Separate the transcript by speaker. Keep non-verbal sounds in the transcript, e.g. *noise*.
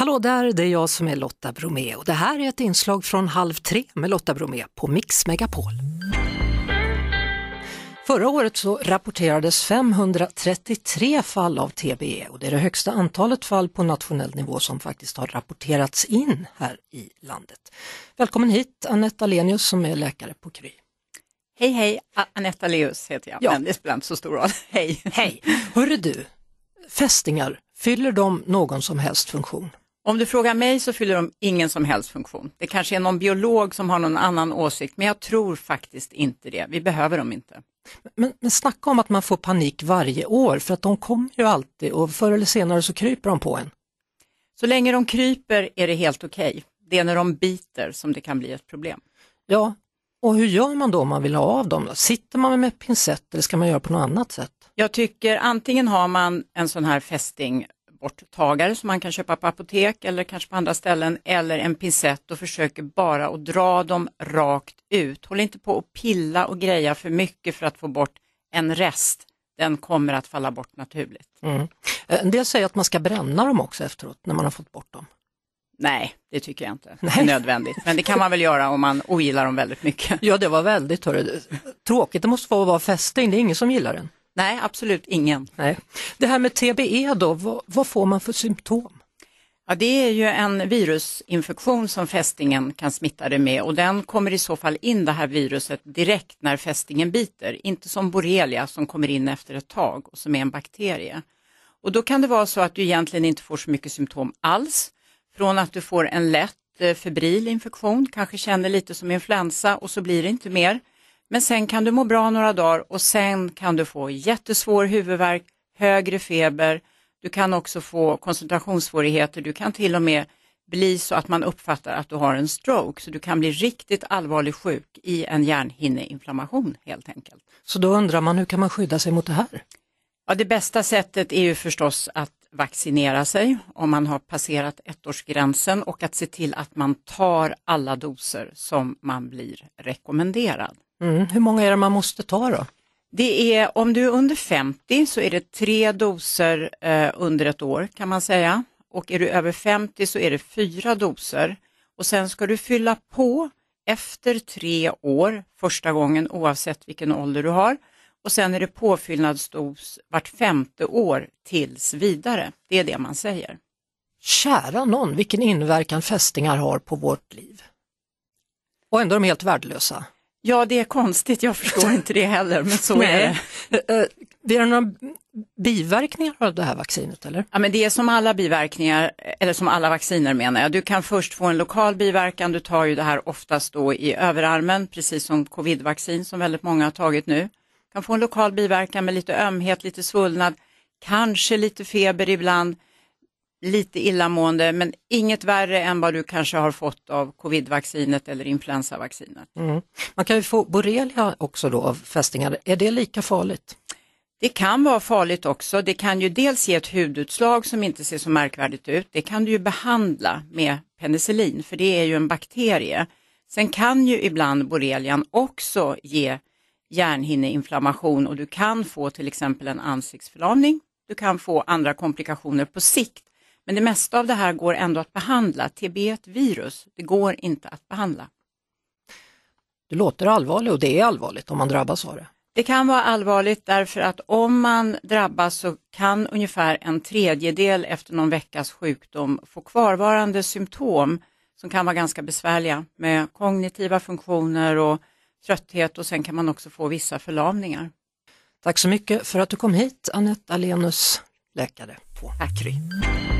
Speaker 1: Hallå där, det är jag som är Lotta Bromé och det här är ett inslag från Halv tre med Lotta Bromé på Mix Megapol. Förra året så rapporterades 533 fall av TBE och det är det högsta antalet fall på nationell nivå som faktiskt har rapporterats in här i landet. Välkommen hit Anette Alenius som är läkare på Kry.
Speaker 2: Hej hej, Anette Leus heter jag, ja. men det spelar inte så stor roll. Hej!
Speaker 1: Hej! Hörru du, fästingar, fyller de någon som helst funktion?
Speaker 2: Om du frågar mig så fyller de ingen som helst funktion. Det kanske är någon biolog som har någon annan åsikt, men jag tror faktiskt inte det. Vi behöver dem inte.
Speaker 1: Men, men snacka om att man får panik varje år för att de kommer ju alltid och förr eller senare så kryper de på en.
Speaker 2: Så länge de kryper är det helt okej. Okay. Det är när de biter som det kan bli ett problem.
Speaker 1: Ja, och hur gör man då om man vill ha av dem? Sitter man med pincett eller ska man göra på något annat sätt?
Speaker 2: Jag tycker antingen har man en sån här fästing borttagare som man kan köpa på apotek eller kanske på andra ställen eller en pincett och försöker bara att dra dem rakt ut. Håll inte på att pilla och greja för mycket för att få bort en rest. Den kommer att falla bort naturligt.
Speaker 1: Mm. Eh, en del säger att man ska bränna dem också efteråt när man har fått bort dem.
Speaker 2: Nej, det tycker jag inte är nödvändigt. Men det kan man väl göra om man ogillar dem väldigt mycket.
Speaker 1: Ja, det var väldigt hörru. tråkigt. Det måste få vara fästing, det är ingen som gillar den.
Speaker 2: Nej, absolut ingen.
Speaker 1: Nej. Det här med TBE då, vad, vad får man för symptom?
Speaker 2: Ja, det är ju en virusinfektion som fästingen kan smitta det med och den kommer i så fall in det här viruset direkt när fästingen biter, inte som borrelia som kommer in efter ett tag och som är en bakterie. Och då kan det vara så att du egentligen inte får så mycket symptom alls, från att du får en lätt eh, febril infektion, kanske känner lite som influensa och så blir det inte mer. Men sen kan du må bra några dagar och sen kan du få jättesvår huvudvärk, högre feber, du kan också få koncentrationssvårigheter, du kan till och med bli så att man uppfattar att du har en stroke, så du kan bli riktigt allvarligt sjuk i en hjärnhinneinflammation helt enkelt.
Speaker 1: Så då undrar man, hur kan man skydda sig mot det här?
Speaker 2: Ja, det bästa sättet är ju förstås att vaccinera sig om man har passerat ettårsgränsen och att se till att man tar alla doser som man blir rekommenderad.
Speaker 1: Mm. Hur många är det man måste ta då?
Speaker 2: Det är, om du är under 50 så är det tre doser eh, under ett år kan man säga. Och är du över 50 så är det fyra doser. Och sen ska du fylla på efter tre år första gången oavsett vilken ålder du har. Och sen är det påfyllnadsdos vart femte år tills vidare. Det är det man säger.
Speaker 1: Kära någon, vilken inverkan fästingar har på vårt liv. Och ändå är de helt värdelösa.
Speaker 2: Ja, det är konstigt, jag förstår *laughs* inte det heller, men så är det.
Speaker 1: Är det några biverkningar av det här vaccinet eller?
Speaker 2: Ja, men det är som alla biverkningar, eller som alla vacciner menar jag. Du kan först få en lokal biverkan, du tar ju det här oftast då i överarmen, precis som covidvaccin som väldigt många har tagit nu. Du kan få en lokal biverkan med lite ömhet, lite svullnad, kanske lite feber ibland lite illamående men inget värre än vad du kanske har fått av covidvaccinet eller influensavaccinet.
Speaker 1: Mm. Man kan ju få borrelia också då av fästingar, är det lika farligt?
Speaker 2: Det kan vara farligt också. Det kan ju dels ge ett hudutslag som inte ser så märkvärdigt ut. Det kan du ju behandla med penicillin för det är ju en bakterie. Sen kan ju ibland borrelian också ge hjärnhinneinflammation och du kan få till exempel en ansiktsförlamning. Du kan få andra komplikationer på sikt men det mesta av det här går ändå att behandla. TB är ett virus, det går inte att behandla.
Speaker 1: Det låter allvarligt och det är allvarligt om man drabbas av det.
Speaker 2: Det kan vara allvarligt därför att om man drabbas så kan ungefär en tredjedel efter någon veckas sjukdom få kvarvarande symptom som kan vara ganska besvärliga med kognitiva funktioner och trötthet och sen kan man också få vissa förlamningar.
Speaker 1: Tack så mycket för att du kom hit Anette Alenus, läkare på
Speaker 2: Tack.